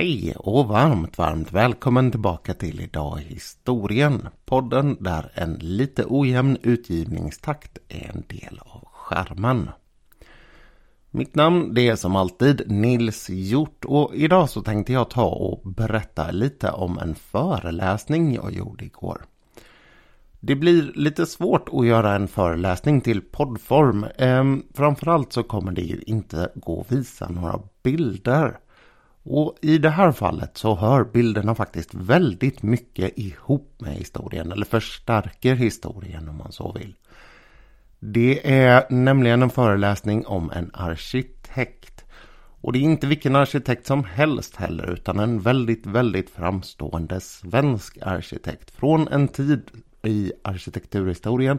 Hej och varmt, varmt välkommen tillbaka till Idag i historien. Podden där en lite ojämn utgivningstakt är en del av skärmen. Mitt namn det är som alltid Nils Hjort och idag så tänkte jag ta och berätta lite om en föreläsning jag gjorde igår. Det blir lite svårt att göra en föreläsning till poddform. Ehm, framförallt så kommer det ju inte gå att visa några bilder. Och i det här fallet så hör bilderna faktiskt väldigt mycket ihop med historien, eller förstärker historien om man så vill. Det är nämligen en föreläsning om en arkitekt. Och det är inte vilken arkitekt som helst heller, utan en väldigt, väldigt framstående svensk arkitekt från en tid i arkitekturhistorien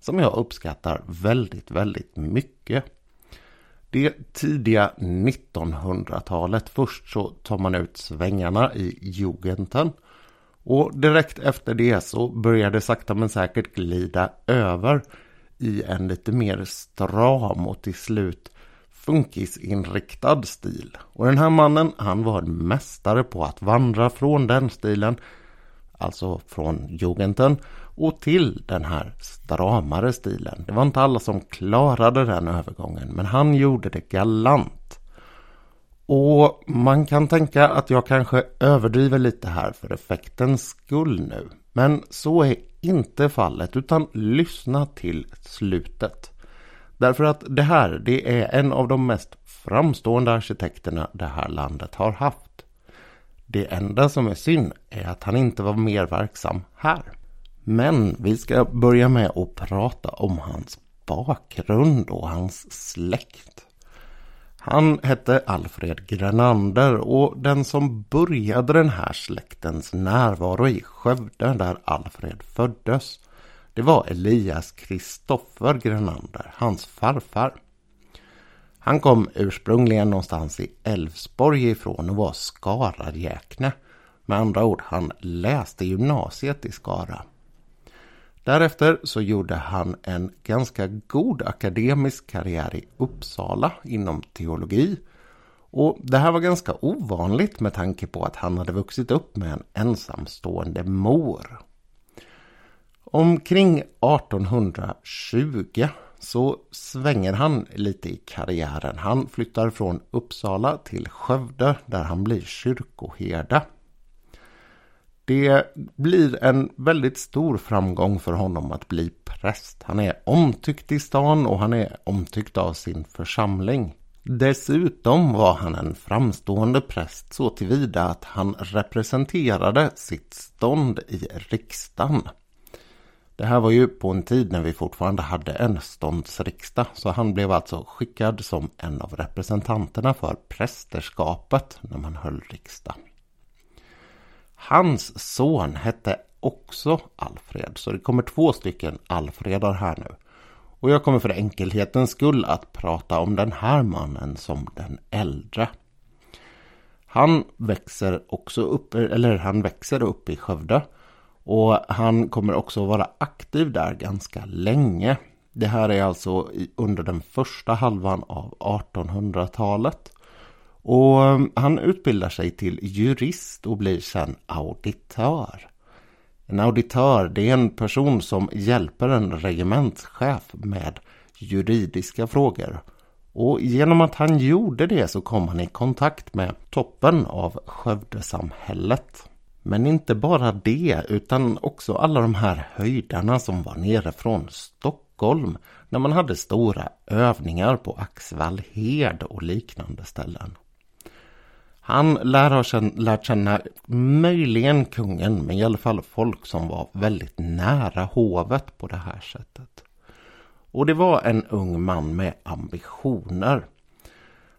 som jag uppskattar väldigt, väldigt mycket. Det tidiga 1900-talet. Först så tar man ut svängarna i Jugenden. Och direkt efter det så börjar det sakta men säkert glida över i en lite mer stram och till slut funkisinriktad stil. Och den här mannen, han var en mästare på att vandra från den stilen, alltså från Jugenden, och till den här stramare stilen. Det var inte alla som klarade den övergången, men han gjorde det galant. Och man kan tänka att jag kanske överdriver lite här för effektens skull nu. Men så är inte fallet, utan lyssna till slutet. Därför att det här, det är en av de mest framstående arkitekterna det här landet har haft. Det enda som är synd är att han inte var mer verksam här. Men vi ska börja med att prata om hans bakgrund och hans släkt. Han hette Alfred Grenander och den som började den här släktens närvaro i Skövde där Alfred föddes det var Elias Kristoffer Grenander, hans farfar. Han kom ursprungligen någonstans i Älvsborg ifrån och var skarajäkne. Med andra ord, han läste gymnasiet i Skara. Därefter så gjorde han en ganska god akademisk karriär i Uppsala inom teologi. Och det här var ganska ovanligt med tanke på att han hade vuxit upp med en ensamstående mor. Omkring 1820 så svänger han lite i karriären. Han flyttar från Uppsala till Skövde där han blir kyrkoherde. Det blir en väldigt stor framgång för honom att bli präst. Han är omtyckt i stan och han är omtyckt av sin församling. Dessutom var han en framstående präst så tillvida att han representerade sitt stånd i riksdagen. Det här var ju på en tid när vi fortfarande hade en ståndsriksdag så han blev alltså skickad som en av representanterna för prästerskapet när man höll riksdag. Hans son hette också Alfred, så det kommer två stycken Alfredar här nu. Och jag kommer för enkelhetens skull att prata om den här mannen som den äldre. Han växer också upp, eller han växer upp i Skövde. Och han kommer också vara aktiv där ganska länge. Det här är alltså under den första halvan av 1800-talet. Och ehm, han utbildar sig till jurist och blir sedan auditör. En auditör det är en person som hjälper en regementschef med juridiska frågor. Och genom att han gjorde det så kom han i kontakt med toppen av Skövdesamhället. Men inte bara det utan också alla de här höjdarna som var nere från Stockholm när man hade stora övningar på Axvallhed och liknande ställen. Han lär ha känt, lärt känna möjligen kungen, men i alla fall folk som var väldigt nära hovet på det här sättet. Och det var en ung man med ambitioner.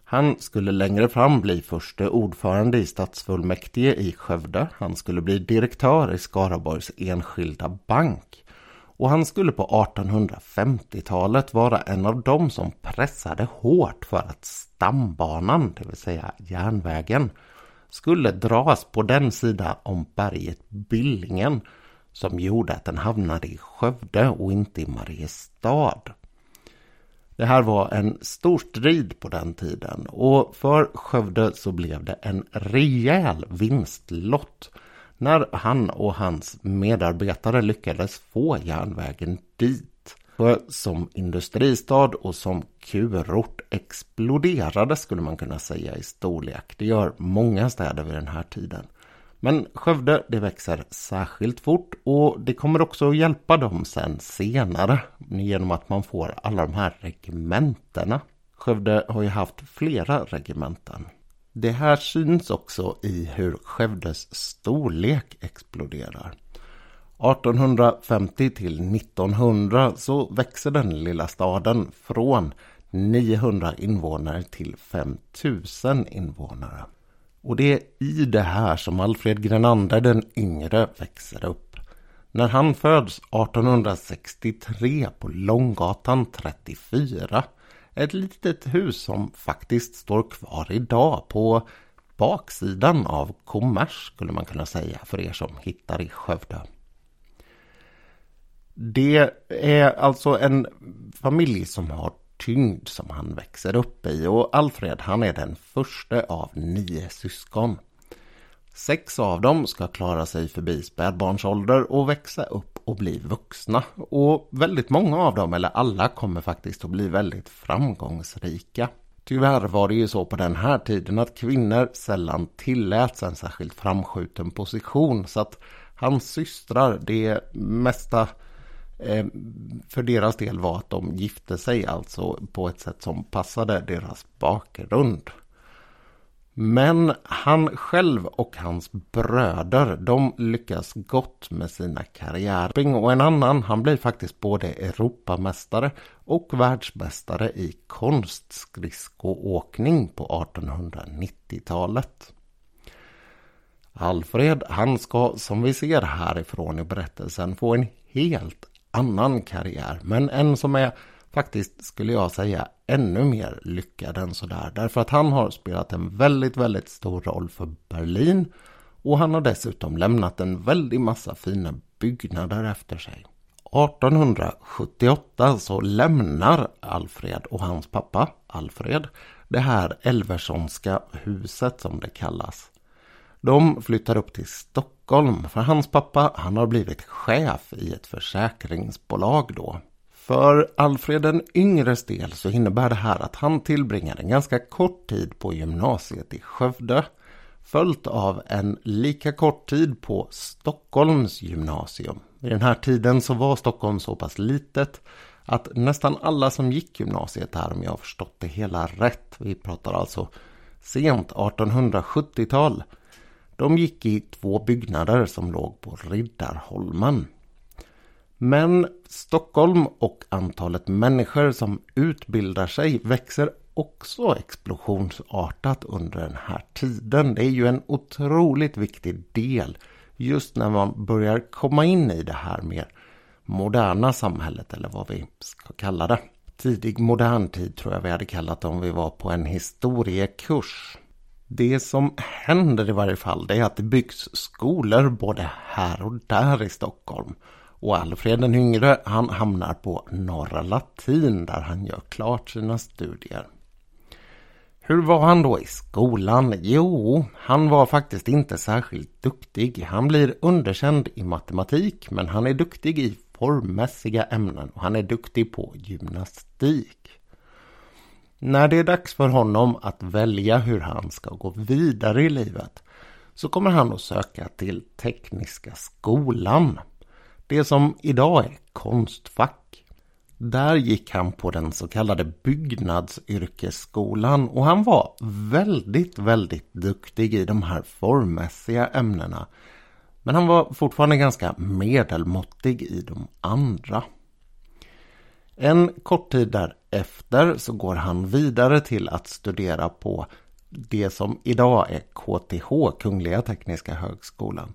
Han skulle längre fram bli förste ordförande i stadsfullmäktige i Skövde. Han skulle bli direktör i Skaraborgs enskilda bank. Och han skulle på 1850-talet vara en av dem som pressade hårt för att stambanan, det vill säga järnvägen, skulle dras på den sida om berget Billingen som gjorde att den hamnade i Skövde och inte i Mariestad. Det här var en stor strid på den tiden och för Skövde så blev det en rejäl vinstlott när han och hans medarbetare lyckades få järnvägen dit. För som industristad och som kurort exploderade skulle man kunna säga i storlek. Det gör många städer vid den här tiden. Men Skövde det växer särskilt fort och det kommer också att hjälpa dem sen senare genom att man får alla de här regementena. Skövde har ju haft flera regementen. Det här syns också i hur Skövdes storlek exploderar. 1850 till 1900 så växer den lilla staden från 900 invånare till 5000 invånare. Och det är i det här som Alfred Grenander den yngre växer upp. När han föds 1863 på Långgatan 34. Ett litet hus som faktiskt står kvar idag på baksidan av Kommers skulle man kunna säga för er som hittar i Skövde. Det är alltså en familj som har tyngd som han växer upp i och Alfred han är den första av nio syskon. Sex av dem ska klara sig förbi spädbarnsålder och växa upp och bli vuxna. Och väldigt många av dem, eller alla, kommer faktiskt att bli väldigt framgångsrika. Tyvärr var det ju så på den här tiden att kvinnor sällan tilläts en särskilt framskjuten position så att hans systrar, det mesta eh, för deras del var att de gifte sig alltså på ett sätt som passade deras bakgrund. Men han själv och hans bröder, de lyckas gott med sina karriärer. Och en annan, han blir faktiskt både Europamästare och världsmästare i konstskridskoåkning på 1890-talet. Alfred, han ska som vi ser härifrån i berättelsen få en helt annan karriär. Men en som är faktiskt, skulle jag säga, ännu mer lyckad än sådär. Därför att han har spelat en väldigt, väldigt stor roll för Berlin. Och han har dessutom lämnat en väldig massa fina byggnader efter sig. 1878 så lämnar Alfred och hans pappa Alfred det här Elversonska huset som det kallas. De flyttar upp till Stockholm för hans pappa han har blivit chef i ett försäkringsbolag då. För Alfred den yngres del så innebär det här att han tillbringar en ganska kort tid på gymnasiet i Skövde följt av en lika kort tid på Stockholms gymnasium. Vid den här tiden så var Stockholm så pass litet att nästan alla som gick gymnasiet här om jag har förstått det hela rätt, vi pratar alltså sent 1870-tal, de gick i två byggnader som låg på Riddarholmen. Men Stockholm och antalet människor som utbildar sig växer också explosionsartat under den här tiden. Det är ju en otroligt viktig del just när man börjar komma in i det här mer moderna samhället eller vad vi ska kalla det. Tidig modern tid tror jag vi hade kallat det om vi var på en historiekurs. Det som händer i varje fall det är att det byggs skolor både här och där i Stockholm. Och Alfred den yngre han hamnar på Norra Latin där han gör klart sina studier. Hur var han då i skolan? Jo, han var faktiskt inte särskilt duktig. Han blir underkänd i matematik men han är duktig i formmässiga ämnen och han är duktig på gymnastik. När det är dags för honom att välja hur han ska gå vidare i livet så kommer han att söka till Tekniska skolan. Det som idag är Konstfack. Där gick han på den så kallade byggnadsyrkesskolan och han var väldigt, väldigt duktig i de här formmässiga ämnena. Men han var fortfarande ganska medelmåttig i de andra. En kort tid därefter så går han vidare till att studera på det som idag är KTH, Kungliga Tekniska Högskolan.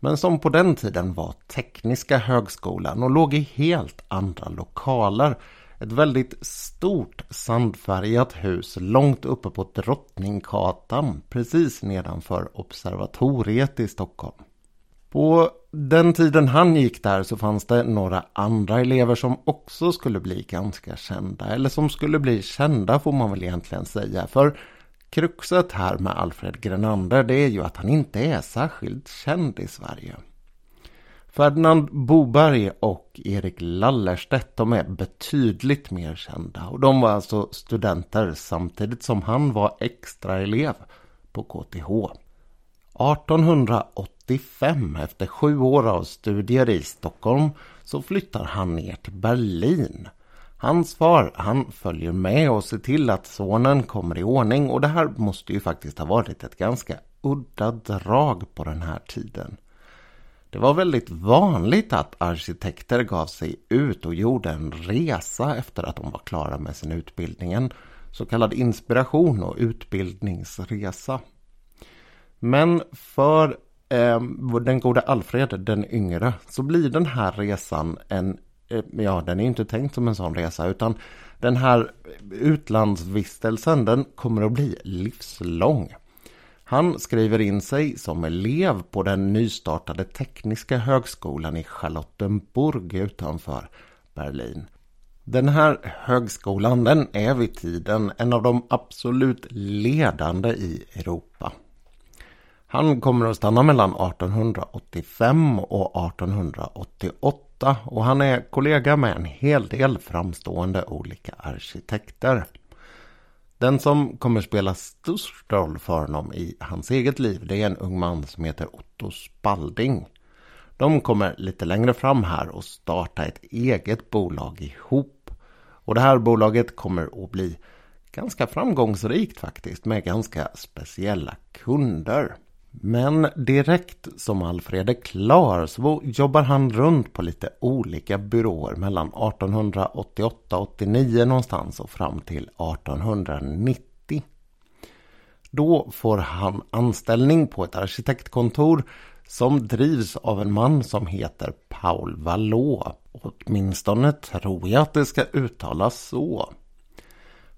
Men som på den tiden var Tekniska Högskolan och låg i helt andra lokaler. Ett väldigt stort sandfärgat hus långt uppe på Drottninggatan precis nedanför Observatoriet i Stockholm. På den tiden han gick där så fanns det några andra elever som också skulle bli ganska kända. Eller som skulle bli kända får man väl egentligen säga. För kruxet här med Alfred Grenander det är ju att han inte är särskilt känd i Sverige. Ferdinand Boberg och Erik Lallerstedt de är betydligt mer kända. Och de var alltså studenter samtidigt som han var extraelev på KTH. 1885, efter sju år av studier i Stockholm, så flyttar han ner till Berlin. Hans far, han följer med och ser till att sonen kommer i ordning och det här måste ju faktiskt ha varit ett ganska udda drag på den här tiden. Det var väldigt vanligt att arkitekter gav sig ut och gjorde en resa efter att de var klara med sin utbildning. Så kallad inspiration och utbildningsresa. Men för eh, den gode Alfred den yngre så blir den här resan en, Eh, ja den är inte tänkt som en sån resa utan den här utlandsvistelsen den kommer att bli livslång. Han skriver in sig som elev på den nystartade tekniska högskolan i Charlottenburg utanför Berlin. Den här högskolan den är vid tiden en av de absolut ledande i Europa. Han kommer att stanna mellan 1885 och 1888 och han är kollega med en hel del framstående olika arkitekter. Den som kommer spela störst roll för honom i hans eget liv det är en ung man som heter Otto Spalding. De kommer lite längre fram här och starta ett eget bolag ihop. Och det här bolaget kommer att bli ganska framgångsrikt faktiskt med ganska speciella kunder. Men direkt som Alfred är klar så jobbar han runt på lite olika byråer mellan 1888-89 någonstans och fram till 1890. Då får han anställning på ett arkitektkontor som drivs av en man som heter Paul Vallot. Åtminstone tror jag att det ska uttalas så.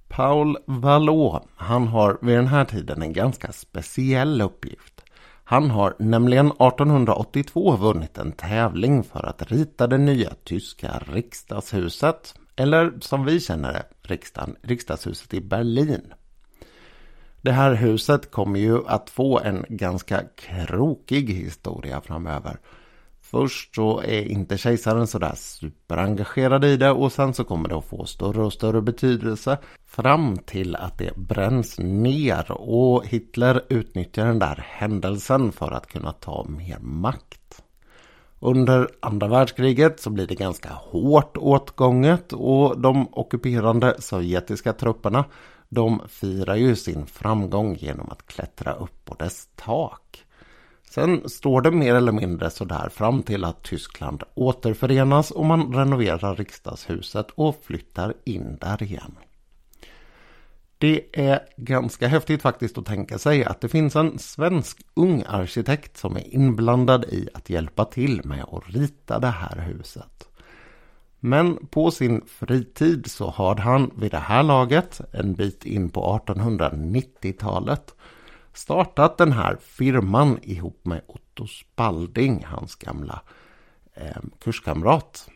Paul Vallot, han har vid den här tiden en ganska speciell uppgift. Han har nämligen 1882 vunnit en tävling för att rita det nya tyska riksdagshuset. Eller som vi känner det, riksdagen, riksdagshuset i Berlin. Det här huset kommer ju att få en ganska krokig historia framöver. Först så är inte kejsaren sådär superengagerad i det och sen så kommer det att få större och större betydelse fram till att det bränns ner och Hitler utnyttjar den där händelsen för att kunna ta mer makt. Under andra världskriget så blir det ganska hårt åtgånget och de ockuperande sovjetiska trupperna de firar ju sin framgång genom att klättra upp på dess tak. Sen står det mer eller mindre sådär fram till att Tyskland återförenas och man renoverar riksdagshuset och flyttar in där igen. Det är ganska häftigt faktiskt att tänka sig att det finns en svensk ung arkitekt som är inblandad i att hjälpa till med att rita det här huset. Men på sin fritid så har han vid det här laget, en bit in på 1890-talet, startat den här firman ihop med Otto Spalding, hans gamla eh, kurskamrat.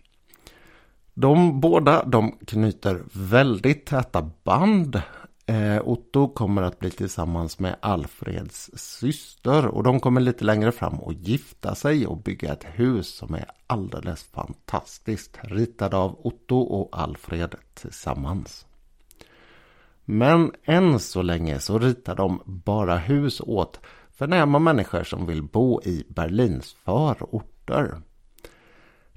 De båda de knyter väldigt täta band. Eh, Otto kommer att bli tillsammans med Alfreds syster och de kommer lite längre fram att gifta sig och bygga ett hus som är alldeles fantastiskt. Ritad av Otto och Alfred tillsammans. Men än så länge så ritar de bara hus åt förnäma människor som vill bo i Berlins förorter.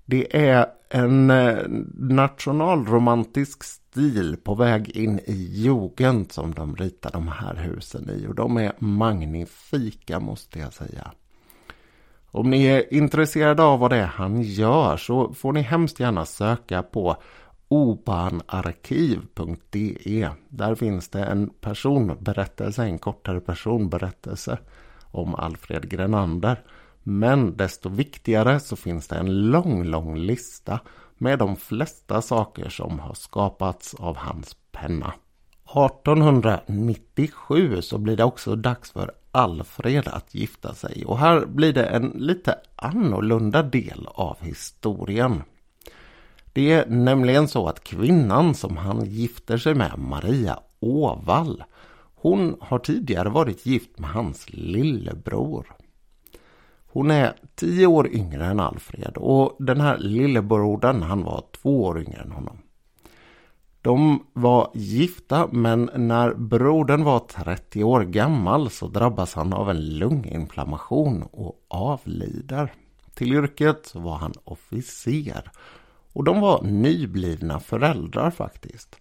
Det är en eh, nationalromantisk stil på väg in i jugend som de ritar de här husen i och de är magnifika måste jag säga. Om ni är intresserade av vad det är han gör så får ni hemskt gärna söka på Opanarkiv.de Där finns det en personberättelse, en kortare personberättelse om Alfred Grenander. Men desto viktigare så finns det en lång, lång lista med de flesta saker som har skapats av hans penna. 1897 så blir det också dags för Alfred att gifta sig och här blir det en lite annorlunda del av historien. Det är nämligen så att kvinnan som han gifter sig med, Maria Åvall, hon har tidigare varit gift med hans lillebror. Hon är tio år yngre än Alfred och den här lillebrodern han var två år yngre än honom. De var gifta men när brodern var 30 år gammal så drabbas han av en lunginflammation och avlider. Till yrket var han officer och de var nyblivna föräldrar faktiskt.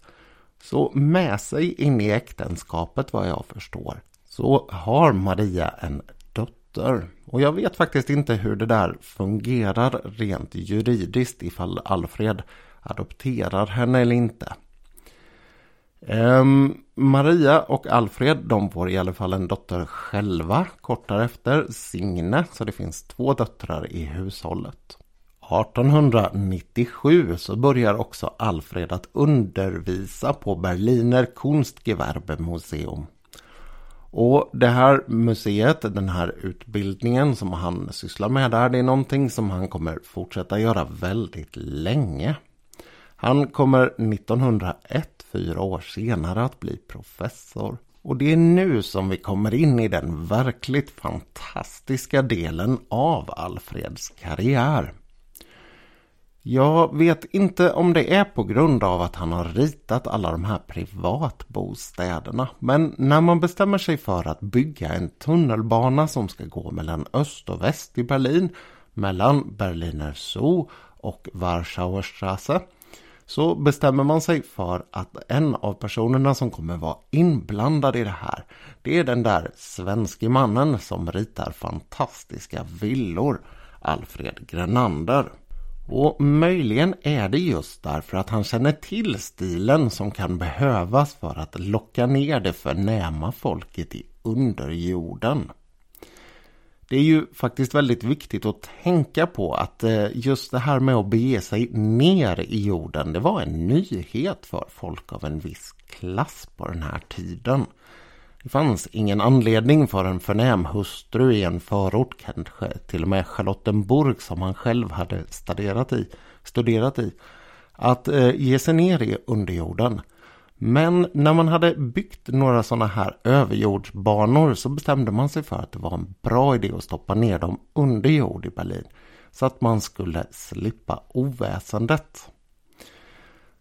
Så med sig in i äktenskapet vad jag förstår så har Maria en dotter. Och jag vet faktiskt inte hur det där fungerar rent juridiskt ifall Alfred adopterar henne eller inte. Um, Maria och Alfred de får i alla fall en dotter själva kort därefter, Signe, så det finns två döttrar i hushållet. 1897 så börjar också Alfred att undervisa på Berliner Kunstgewerbemuseum. Och det här museet, den här utbildningen som han sysslar med där, det är någonting som han kommer fortsätta göra väldigt länge. Han kommer 1901, fyra år senare, att bli professor. Och det är nu som vi kommer in i den verkligt fantastiska delen av Alfreds karriär. Jag vet inte om det är på grund av att han har ritat alla de här privatbostäderna. Men när man bestämmer sig för att bygga en tunnelbana som ska gå mellan öst och väst i Berlin, mellan Berliner Zoo och Warschauer Straße, så bestämmer man sig för att en av personerna som kommer vara inblandad i det här, det är den där svenske mannen som ritar fantastiska villor, Alfred Grenander. Och möjligen är det just därför att han känner till stilen som kan behövas för att locka ner det förnäma folket i underjorden. Det är ju faktiskt väldigt viktigt att tänka på att eh, just det här med att bege sig ner i jorden, det var en nyhet för folk av en viss klass på den här tiden. Det fanns ingen anledning för en förnäm hustru i en förort, kanske till och med Charlottenburg som han själv hade studerat i, studerat i att eh, ge sig ner i underjorden. Men när man hade byggt några sådana här överjordsbanor så bestämde man sig för att det var en bra idé att stoppa ner dem under jord i Berlin. Så att man skulle slippa oväsendet.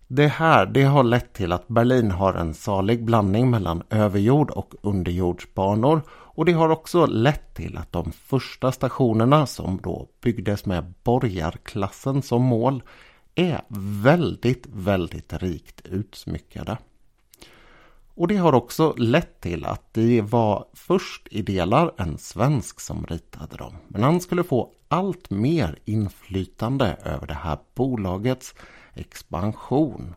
Det här det har lett till att Berlin har en salig blandning mellan överjord och underjordsbanor och det har också lett till att de första stationerna som då byggdes med borgarklassen som mål är väldigt, väldigt rikt utsmyckade. Och det har också lett till att det var först i delar en svensk som ritade dem. Men han skulle få allt mer inflytande över det här bolagets expansion.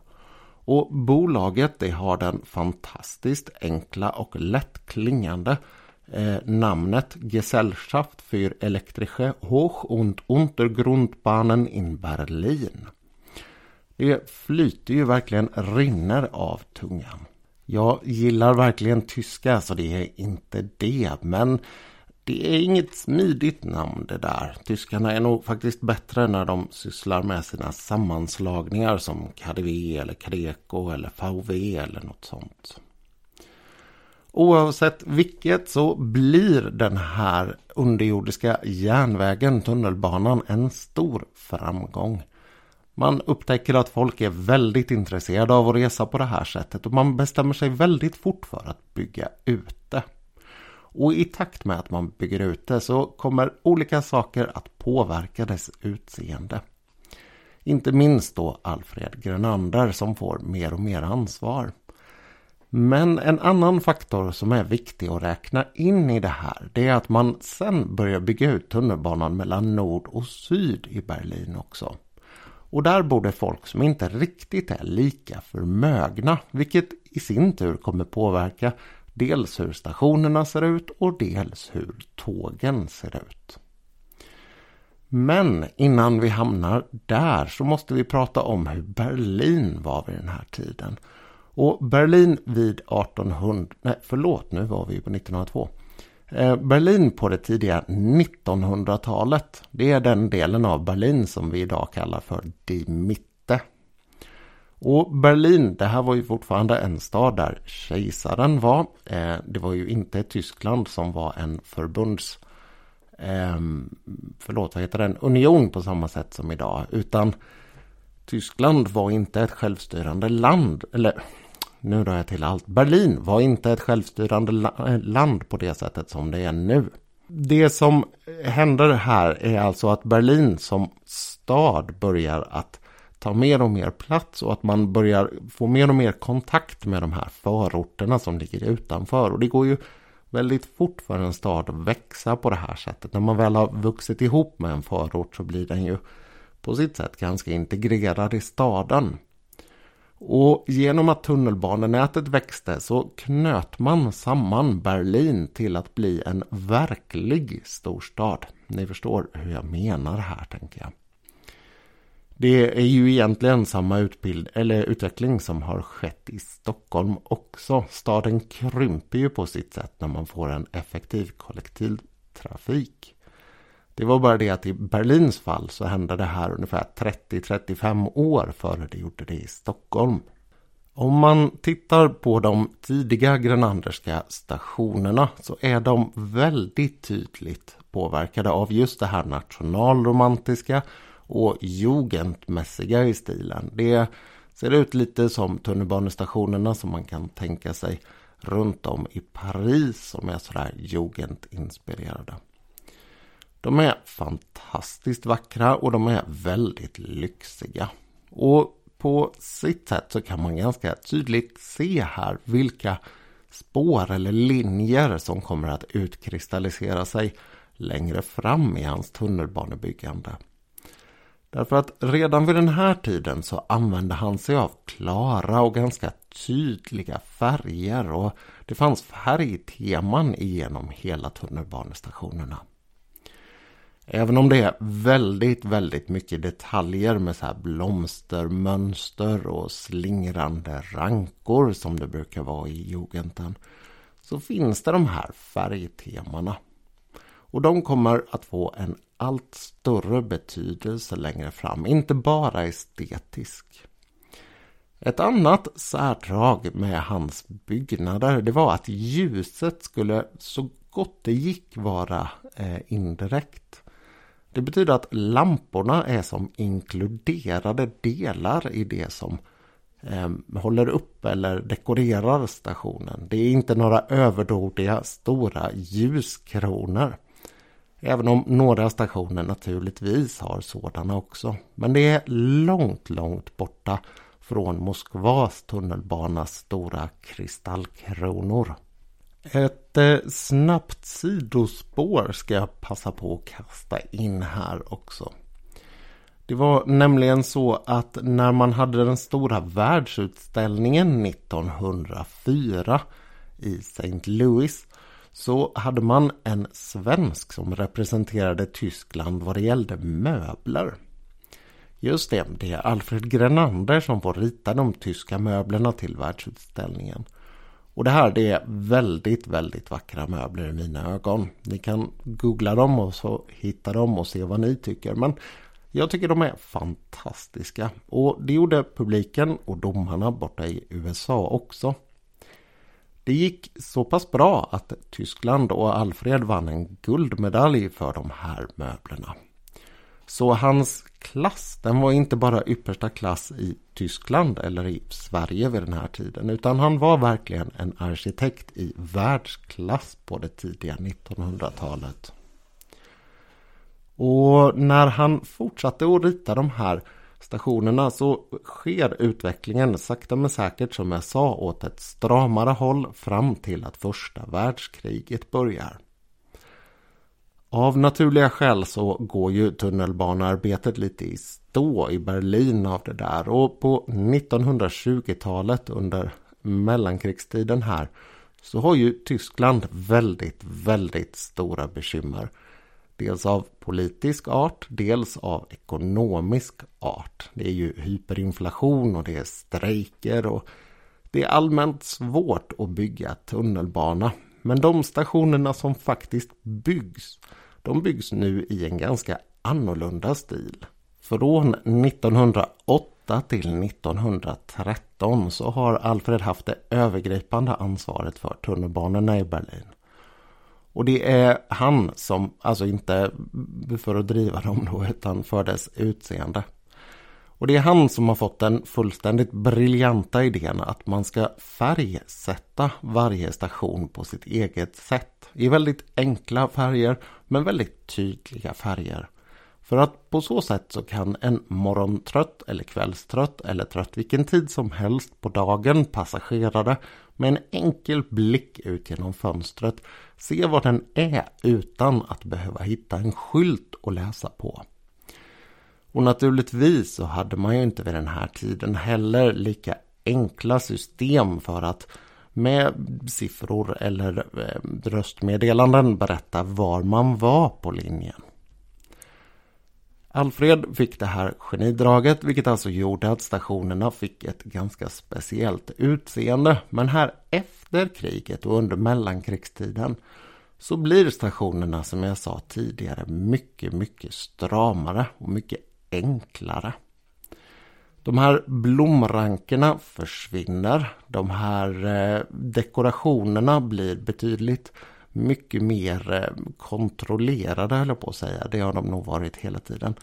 Och bolaget det har den fantastiskt enkla och lättklingande eh, namnet Gesellschaft für elektrische Hoch- und Untergrundbahnen in Berlin. Det flyter ju verkligen rinner av tungan. Jag gillar verkligen tyska så det är inte det men det är inget smidigt namn det där. Tyskarna är nog faktiskt bättre när de sysslar med sina sammanslagningar som KDV eller Kadeko eller VV eller något sånt. Oavsett vilket så blir den här underjordiska järnvägen, tunnelbanan, en stor framgång. Man upptäcker att folk är väldigt intresserade av att resa på det här sättet och man bestämmer sig väldigt fort för att bygga ut. Och i takt med att man bygger ut det så kommer olika saker att påverka dess utseende. Inte minst då Alfred Grenander som får mer och mer ansvar. Men en annan faktor som är viktig att räkna in i det här det är att man sen börjar bygga ut tunnelbanan mellan nord och syd i Berlin också. Och där bor det folk som inte riktigt är lika förmögna vilket i sin tur kommer påverka Dels hur stationerna ser ut och dels hur tågen ser ut. Men innan vi hamnar där så måste vi prata om hur Berlin var vid den här tiden. Och Berlin vid 1800, nej förlåt nu var vi på 1902. Eh, Berlin på det tidiga 1900-talet. Det är den delen av Berlin som vi idag kallar för Die Mitte. Och Berlin, det här var ju fortfarande en stad där kejsaren var. Eh, det var ju inte Tyskland som var en förbunds... Eh, förlåt, vad heter den? Union på samma sätt som idag. Utan Tyskland var inte ett självstyrande land. Eller nu rör jag till allt. Berlin var inte ett självstyrande eh, land på det sättet som det är nu. Det som händer här är alltså att Berlin som stad börjar att ta mer och mer plats och att man börjar få mer och mer kontakt med de här förorterna som ligger utanför. Och det går ju väldigt fort för en stad att växa på det här sättet. När man väl har vuxit ihop med en förort så blir den ju på sitt sätt ganska integrerad i staden. Och genom att tunnelbanenätet växte så knöt man samman Berlin till att bli en verklig storstad. Ni förstår hur jag menar här tänker jag. Det är ju egentligen samma utbild eller utveckling som har skett i Stockholm också. Staden krymper ju på sitt sätt när man får en effektiv kollektivtrafik. Det var bara det att i Berlins fall så hände det här ungefär 30-35 år före det gjorde det i Stockholm. Om man tittar på de tidiga grenanderska stationerna så är de väldigt tydligt påverkade av just det här nationalromantiska och jugendmässiga i stilen. Det ser ut lite som tunnelbanestationerna som man kan tänka sig runt om i Paris som är sådär jugendinspirerade. De är fantastiskt vackra och de är väldigt lyxiga. Och på sitt sätt så kan man ganska tydligt se här vilka spår eller linjer som kommer att utkristallisera sig längre fram i hans tunnelbanebyggande. Därför att redan vid den här tiden så använde han sig av klara och ganska tydliga färger och det fanns färgteman igenom hela tunnelbanestationerna. Även om det är väldigt, väldigt mycket detaljer med så här blomstermönster och slingrande rankor som det brukar vara i Jugenden. Så finns det de här färgtemana. Och de kommer att få en allt större betydelse längre fram, inte bara estetisk. Ett annat särdrag med hans byggnader det var att ljuset skulle så gott det gick vara eh, indirekt. Det betyder att lamporna är som inkluderade delar i det som eh, håller upp eller dekorerar stationen. Det är inte några överdådiga stora ljuskronor. Även om några stationer naturligtvis har sådana också. Men det är långt, långt borta från Moskvas tunnelbanas stora kristallkronor. Ett eh, snabbt sidospår ska jag passa på att kasta in här också. Det var nämligen så att när man hade den stora världsutställningen 1904 i St. Louis så hade man en svensk som representerade Tyskland vad det gällde möbler. Just det, det är Alfred Grenander som får rita de tyska möblerna till världsutställningen. Och det här det är väldigt, väldigt vackra möbler i mina ögon. Ni kan googla dem och så hitta dem och se vad ni tycker. Men jag tycker de är fantastiska. Och det gjorde publiken och domarna borta i USA också. Det gick så pass bra att Tyskland och Alfred vann en guldmedalj för de här möblerna. Så hans klass, den var inte bara yppersta klass i Tyskland eller i Sverige vid den här tiden utan han var verkligen en arkitekt i världsklass på det tidiga 1900-talet. Och när han fortsatte att rita de här stationerna så sker utvecklingen sakta men säkert som jag sa åt ett stramare håll fram till att första världskriget börjar. Av naturliga skäl så går ju tunnelbanearbetet lite i stå i Berlin av det där och på 1920-talet under mellankrigstiden här så har ju Tyskland väldigt, väldigt stora bekymmer. Dels av politisk art, dels av ekonomisk art. Det är ju hyperinflation och det är strejker och det är allmänt svårt att bygga tunnelbana Men de stationerna som faktiskt byggs, de byggs nu i en ganska annorlunda stil. Från 1908 till 1913 så har Alfred haft det övergripande ansvaret för tunnelbanorna i Berlin. Och det är han som, alltså inte för att driva dem då, utan för dess utseende. Och det är han som har fått den fullständigt briljanta idén att man ska färgsätta varje station på sitt eget sätt. I väldigt enkla färger, men väldigt tydliga färger. För att på så sätt så kan en morgontrött eller kvällstrött eller trött vilken tid som helst på dagen passagerare med en enkel blick ut genom fönstret se vad den är utan att behöva hitta en skylt att läsa på. Och naturligtvis så hade man ju inte vid den här tiden heller lika enkla system för att med siffror eller eh, röstmeddelanden berätta var man var på linjen. Alfred fick det här genidraget vilket alltså gjorde att stationerna fick ett ganska speciellt utseende. Men här efter kriget och under mellankrigstiden så blir stationerna som jag sa tidigare mycket, mycket stramare och mycket enklare. De här blomrankerna försvinner. De här eh, dekorationerna blir betydligt mycket mer eh, kontrollerade höll jag på att säga. Det har de nog varit hela tiden.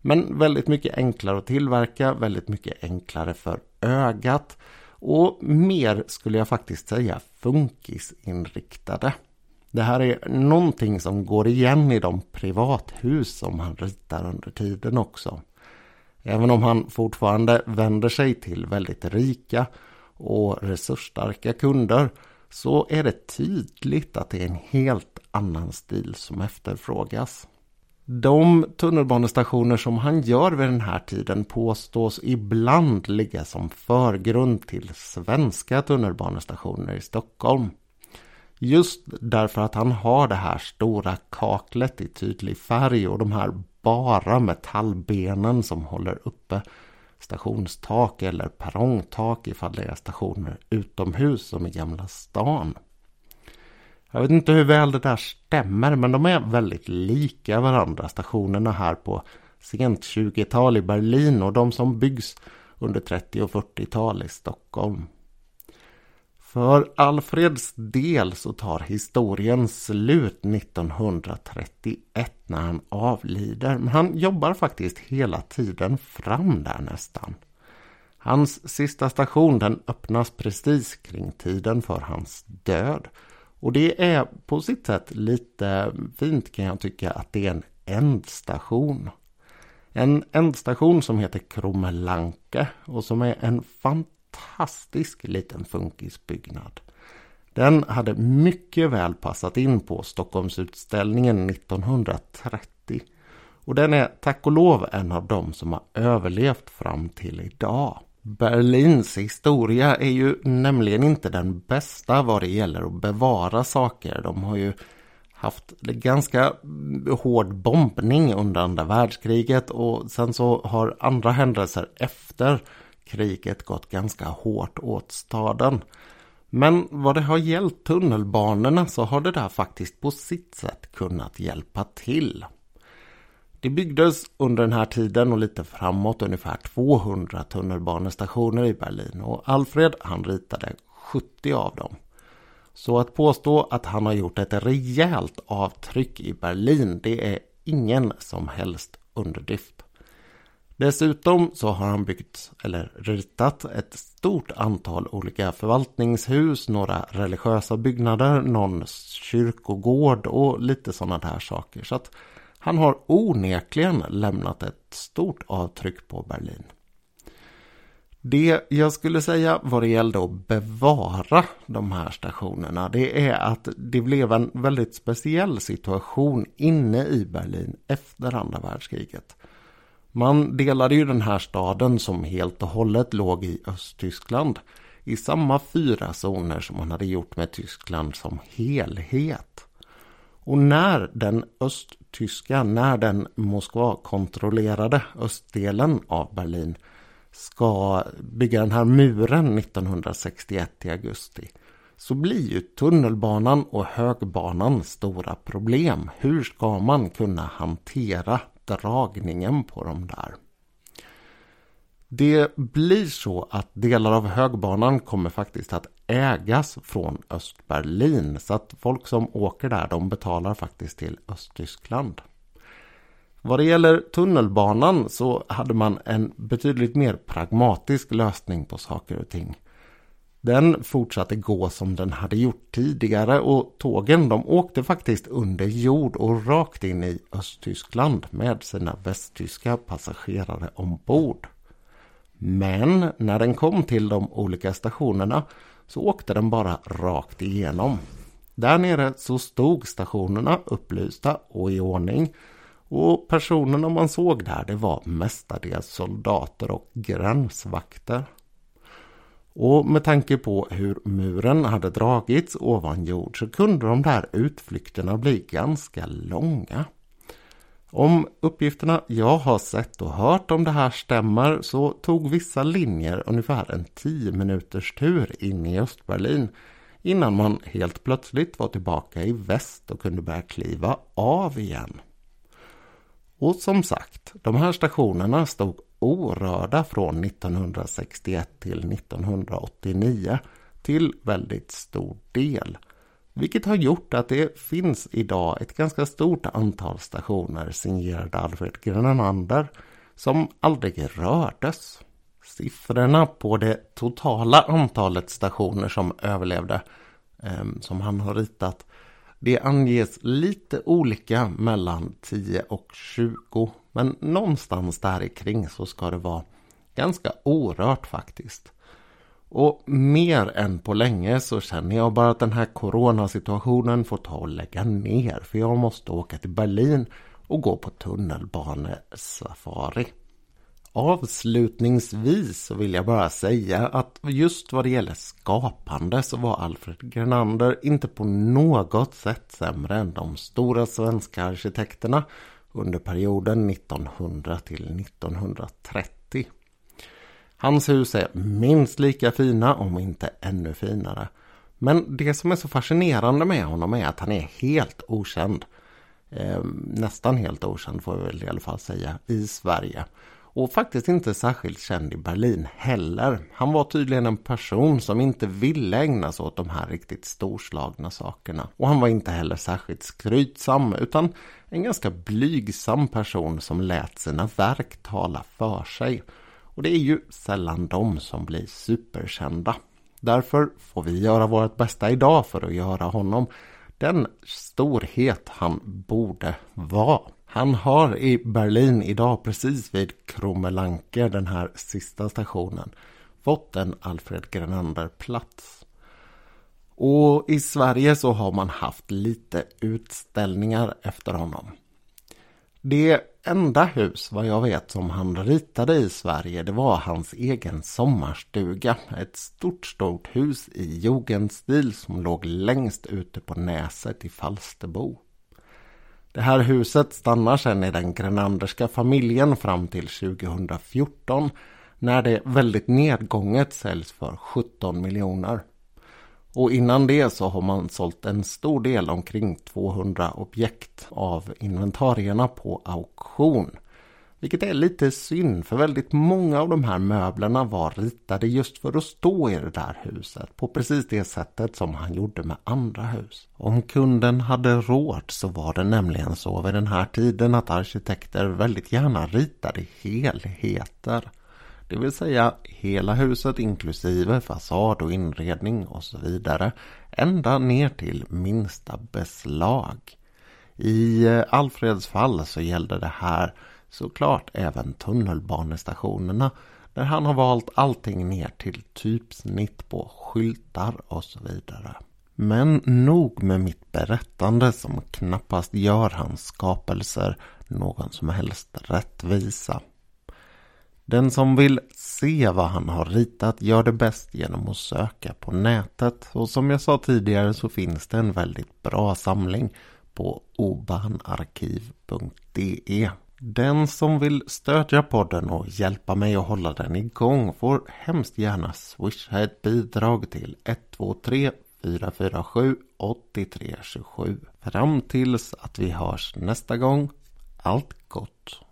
Men väldigt mycket enklare att tillverka, väldigt mycket enklare för ögat och mer skulle jag faktiskt säga funkisinriktade. Det här är någonting som går igen i de privathus som han ritar under tiden också. Även om han fortfarande vänder sig till väldigt rika och resursstarka kunder så är det tydligt att det är en helt annan stil som efterfrågas. De tunnelbanestationer som han gör vid den här tiden påstås ibland ligga som förgrund till svenska tunnelbanestationer i Stockholm. Just därför att han har det här stora kaklet i tydlig färg och de här bara metallbenen som håller uppe stationstak eller perrongtak ifall det är stationer utomhus som i Gamla stan. Jag vet inte hur väl det där stämmer men de är väldigt lika varandra stationerna här på sent 20-tal i Berlin och de som byggs under 30 och 40-tal i Stockholm. För Alfreds del så tar historien slut 1931 när han avlider. Men han jobbar faktiskt hela tiden fram där nästan. Hans sista station den öppnas precis kring tiden för hans död. Och det är på sitt sätt lite fint kan jag tycka att det är en ändstation. En ändstation som heter Kromelanke och som är en fantastisk fantastisk liten funkisbyggnad. Den hade mycket väl passat in på Stockholmsutställningen 1930. Och den är tack och lov en av dem som har överlevt fram till idag. Berlins historia är ju nämligen inte den bästa vad det gäller att bevara saker. De har ju haft ganska hård bombning under andra världskriget och sen så har andra händelser efter kriget gått ganska hårt åt staden. Men vad det har gällt tunnelbanorna så har det där faktiskt på sitt sätt kunnat hjälpa till. Det byggdes under den här tiden och lite framåt ungefär 200 tunnelbanestationer i Berlin och Alfred han ritade 70 av dem. Så att påstå att han har gjort ett rejält avtryck i Berlin det är ingen som helst underdrift. Dessutom så har han byggt eller ritat ett stort antal olika förvaltningshus, några religiösa byggnader, någon kyrkogård och lite sådana där saker. Så att han har onekligen lämnat ett stort avtryck på Berlin. Det jag skulle säga vad det gällde att bevara de här stationerna det är att det blev en väldigt speciell situation inne i Berlin efter andra världskriget. Man delade ju den här staden som helt och hållet låg i Östtyskland i samma fyra zoner som man hade gjort med Tyskland som helhet. Och när den östtyska, när den Moskva-kontrollerade östdelen av Berlin ska bygga den här muren 1961 i augusti så blir ju tunnelbanan och högbanan stora problem. Hur ska man kunna hantera dragningen på de där? Det blir så att delar av högbanan kommer faktiskt att ägas från Östberlin. Så att folk som åker där de betalar faktiskt till Östtyskland. Vad det gäller tunnelbanan så hade man en betydligt mer pragmatisk lösning på saker och ting. Den fortsatte gå som den hade gjort tidigare och tågen de åkte faktiskt under jord och rakt in i Östtyskland med sina västtyska passagerare ombord. Men när den kom till de olika stationerna så åkte den bara rakt igenom. Där nere så stod stationerna upplysta och i ordning och personerna man såg där det var mestadels soldater och gränsvakter. Och med tanke på hur muren hade dragits ovan jord så kunde de där utflykterna bli ganska långa. Om uppgifterna jag har sett och hört om det här stämmer så tog vissa linjer ungefär en 10 minuters tur in i Östberlin innan man helt plötsligt var tillbaka i väst och kunde börja kliva av igen. Och som sagt, de här stationerna stod orörda från 1961 till 1989 till väldigt stor del. Vilket har gjort att det finns idag ett ganska stort antal stationer signerade Alfred Grenander som aldrig rördes. Siffrorna på det totala antalet stationer som överlevde ehm, som han har ritat det anges lite olika mellan 10 och 20 men någonstans där kring så ska det vara ganska orört faktiskt. Och mer än på länge så känner jag bara att den här coronasituationen får ta och lägga ner. För jag måste åka till Berlin och gå på tunnelbanesafari. Avslutningsvis så vill jag bara säga att just vad det gäller skapande så var Alfred Grenander inte på något sätt sämre än de stora svenska arkitekterna under perioden 1900 till 1930. Hans hus är minst lika fina, om inte ännu finare. Men det som är så fascinerande med honom är att han är helt okänd. Eh, nästan helt okänd får vi väl i alla fall säga i Sverige. Och faktiskt inte särskilt känd i Berlin heller. Han var tydligen en person som inte ville ägna sig åt de här riktigt storslagna sakerna. Och han var inte heller särskilt skrytsam utan en ganska blygsam person som lät sina verk tala för sig. Och det är ju sällan de som blir superkända. Därför får vi göra vårt bästa idag för att göra honom den storhet han borde vara. Han har i Berlin idag precis vid Krummelanke, den här sista stationen, fått en Alfred Grenander-plats. Och i Sverige så har man haft lite utställningar efter honom. Det enda hus, vad jag vet, som han ritade i Sverige, det var hans egen sommarstuga. Ett stort, stort hus i jugendstil som låg längst ute på näset i Falsterbo. Det här huset stannar sedan i den Grenanderska familjen fram till 2014 när det väldigt nedgånget säljs för 17 miljoner. Och innan det så har man sålt en stor del, omkring 200 objekt av inventarierna på auktion. Vilket är lite synd för väldigt många av de här möblerna var ritade just för att stå i det där huset på precis det sättet som han gjorde med andra hus. Om kunden hade råd så var det nämligen så vid den här tiden att arkitekter väldigt gärna ritade helheter. Det vill säga hela huset inklusive fasad och inredning och så vidare. Ända ner till minsta beslag. I eh, Alfreds fall så gällde det här såklart även tunnelbanestationerna där han har valt allting ner till typsnitt på skyltar och så vidare. Men nog med mitt berättande som knappast gör hans skapelser någon som helst rättvisa. Den som vill se vad han har ritat gör det bäst genom att söka på nätet. Och som jag sa tidigare så finns det en väldigt bra samling på obanarkiv.de. Den som vill stödja podden och hjälpa mig att hålla den igång får hemskt gärna swisha ett bidrag till 123 447 8327. Fram tills att vi hörs nästa gång. Allt gott!